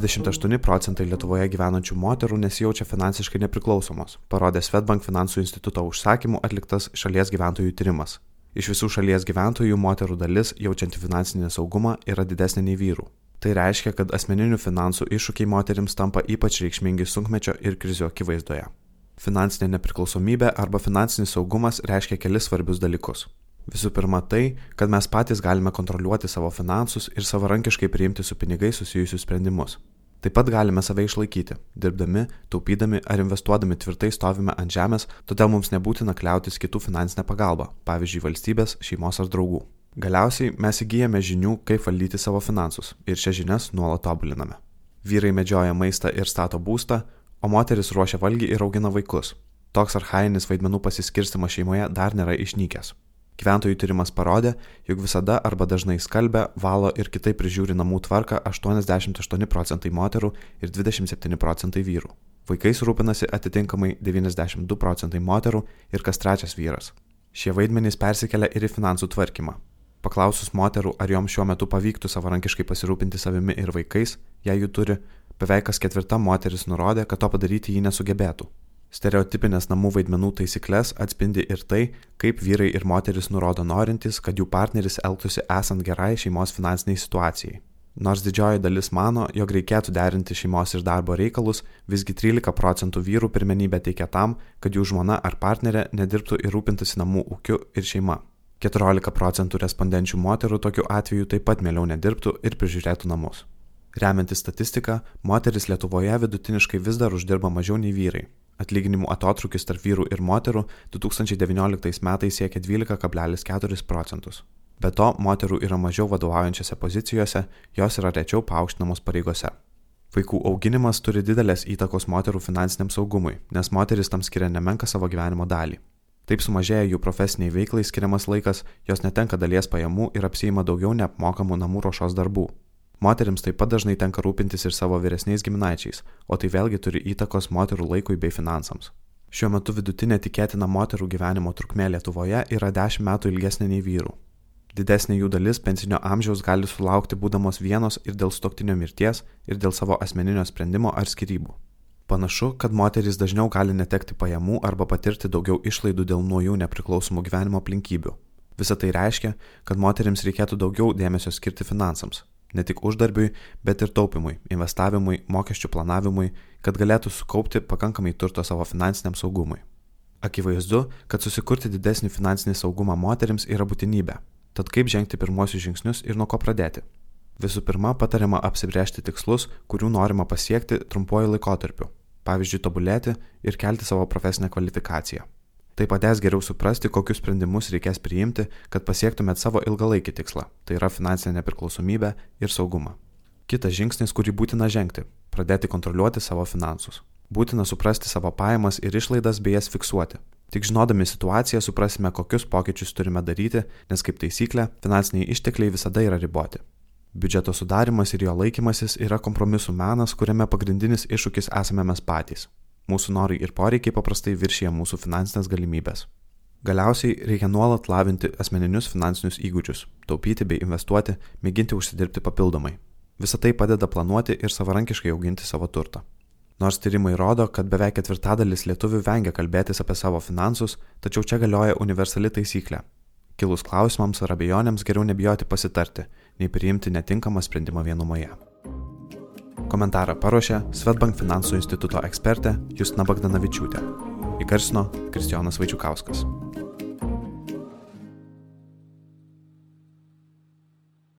28 procentai Lietuvoje gyvenančių moterų nesijaučia finansiškai nepriklausomos, parodė Svetbank finansų instituto užsakymų atliktas šalies gyventojų tyrimas. Iš visų šalies gyventojų moterų dalis jaučianti finansinį saugumą yra didesnė nei vyrų. Tai reiškia, kad asmeninių finansų iššūkiai moterims tampa ypač reikšmingi sunkmečio ir krizių akivaizdoje. Finansinė nepriklausomybė arba finansinis saugumas reiškia kelis svarbius dalykus. Visų pirma tai, kad mes patys galime kontroliuoti savo finansus ir savarankiškai priimti su pinigai susijusius sprendimus. Taip pat galime save išlaikyti, dirbdami, taupydami ar investuodami tvirtai stovime ant žemės, todėl mums nebūtina kliautis kitų finansinę pagalbą, pavyzdžiui, valstybės, šeimos ar draugų. Galiausiai mes įgyjame žinių, kaip valdyti savo finansus ir šias žinias nuolat tobuliname. Vyrai medžioja maistą ir stato būstą, o moteris ruošia valgį ir augina vaikus. Toks arhainis vaidmenų pasiskirstimas šeimoje dar nėra išnykęs. Gyventojų tyrimas parodė, jog visada arba dažnai skalbia, valo ir kitaip prižiūri namų tvarką 88 procentai moterų ir 27 procentai vyrų. Vaikais rūpinasi atitinkamai 92 procentai moterų ir kas trečias vyras. Šie vaidmenys persikelia ir į finansų tvarkymą. Paklausus moterų, ar joms šiuo metu pavyktų savarankiškai pasirūpinti savimi ir vaikais, jei jų turi, beveik kas ketvirta moteris nurodė, kad to padaryti jį nesugebėtų. Stereotipinės namų vaidmenų taisyklės atspindi ir tai, kaip vyrai ir moteris nurodo norintys, kad jų partneris elgtųsi esant gerai šeimos finansiniai situacijai. Nors didžioji dalis mano, jog reikėtų derinti šeimos ir darbo reikalus, visgi 13 procentų vyrų pirmenybę teikia tam, kad jų žmona ar partnerė nedirbtų ir rūpintųsi namų ūkiu ir šeima. 14 procentų respondenčių moterų tokiu atveju taip pat mieliau nedirbtų ir prižiūrėtų namus. Remiantis statistiką, moteris Lietuvoje vidutiniškai vis dar uždirba mažiau nei vyrai. Atlyginimų atotrukis tarp vyrų ir moterų 2019 metais siekia 12,4 procentus. Be to, moterų yra mažiau vadovaujančiose pozicijose, jos yra rečiau paaukštinamos pareigose. Vaikų auginimas turi didelės įtakos moterų finansiniam saugumui, nes moteris tam skiria nemenka savo gyvenimo dalį. Taip sumažėja jų profesiniai veiklai skiriamas laikas, jos netenka dalies pajamų ir apsijima daugiau neapmokamų namų ruošos darbų. Moterims taip pat dažnai tenka rūpintis ir savo vyresniais giminaičiais, o tai vėlgi turi įtakos moterų laikui bei finansams. Šiuo metu vidutinė tikėtina moterų gyvenimo trukmė Lietuvoje yra 10 metų ilgesnė nei vyrų. Didesnė jų dalis pensinio amžiaus gali sulaukti būdamos vienos ir dėl stoktinio mirties, ir dėl savo asmeninio sprendimo ar skirybų. Panašu, kad moterys dažniau gali netekti pajamų arba patirti daugiau išlaidų dėl nuo jų nepriklausomų gyvenimo aplinkybių. Visą tai reiškia, kad moteriams reikėtų daugiau dėmesio skirti finansams, ne tik uždarbiui, bet ir taupimui, investavimui, mokesčių planavimui, kad galėtų sukaupti pakankamai turto savo finansiniam saugumui. Akivaizdu, kad susikurti didesnį finansinį saugumą moteriams yra būtinybė. Tad kaip žengti pirmosius žingsnius ir nuo ko pradėti? Visų pirma, patariama apsibriežti tikslus, kurių norima pasiekti trumpuoju laikotarpiu. Pavyzdžiui, tobulėti ir kelti savo profesinę kvalifikaciją. Tai padės geriau suprasti, kokius sprendimus reikės priimti, kad pasiektumėt savo ilgalaikį tikslą - tai yra finansinę nepriklausomybę ir saugumą. Kitas žingsnis, kurį būtina žengti - pradėti kontroliuoti savo finansus. Būtina suprasti savo pajamas ir išlaidas bei jas fiksuoti. Tik žinodami situaciją suprasime, kokius pokyčius turime daryti, nes kaip taisyklė, finansiniai ištekliai visada yra riboti. Biudžeto sudarimas ir jo laikymasis yra kompromisų menas, kuriame pagrindinis iššūkis esame mes patys. Mūsų norai ir poreikiai paprastai viršyje mūsų finansinės galimybės. Galiausiai reikia nuolat lavinti asmeninius finansinius įgūdžius, taupyti bei investuoti, mėginti užsidirbti papildomai. Visą tai padeda planuoti ir savarankiškai auginti savo turtą. Nors tyrimai rodo, kad beveik ketvirtadalis lietuvių vengia kalbėtis apie savo finansus, tačiau čia galioja universali taisyklė. Kilus klausimams ar abejonėms geriau nebijoti pasitarti, nei priimti netinkamą sprendimą vienumoje. Komentarą paruošė Svetbank finansų instituto ekspertė Justina Bagdanavičiūtė. Įgarsino Kristijonas Vaičiukauskas.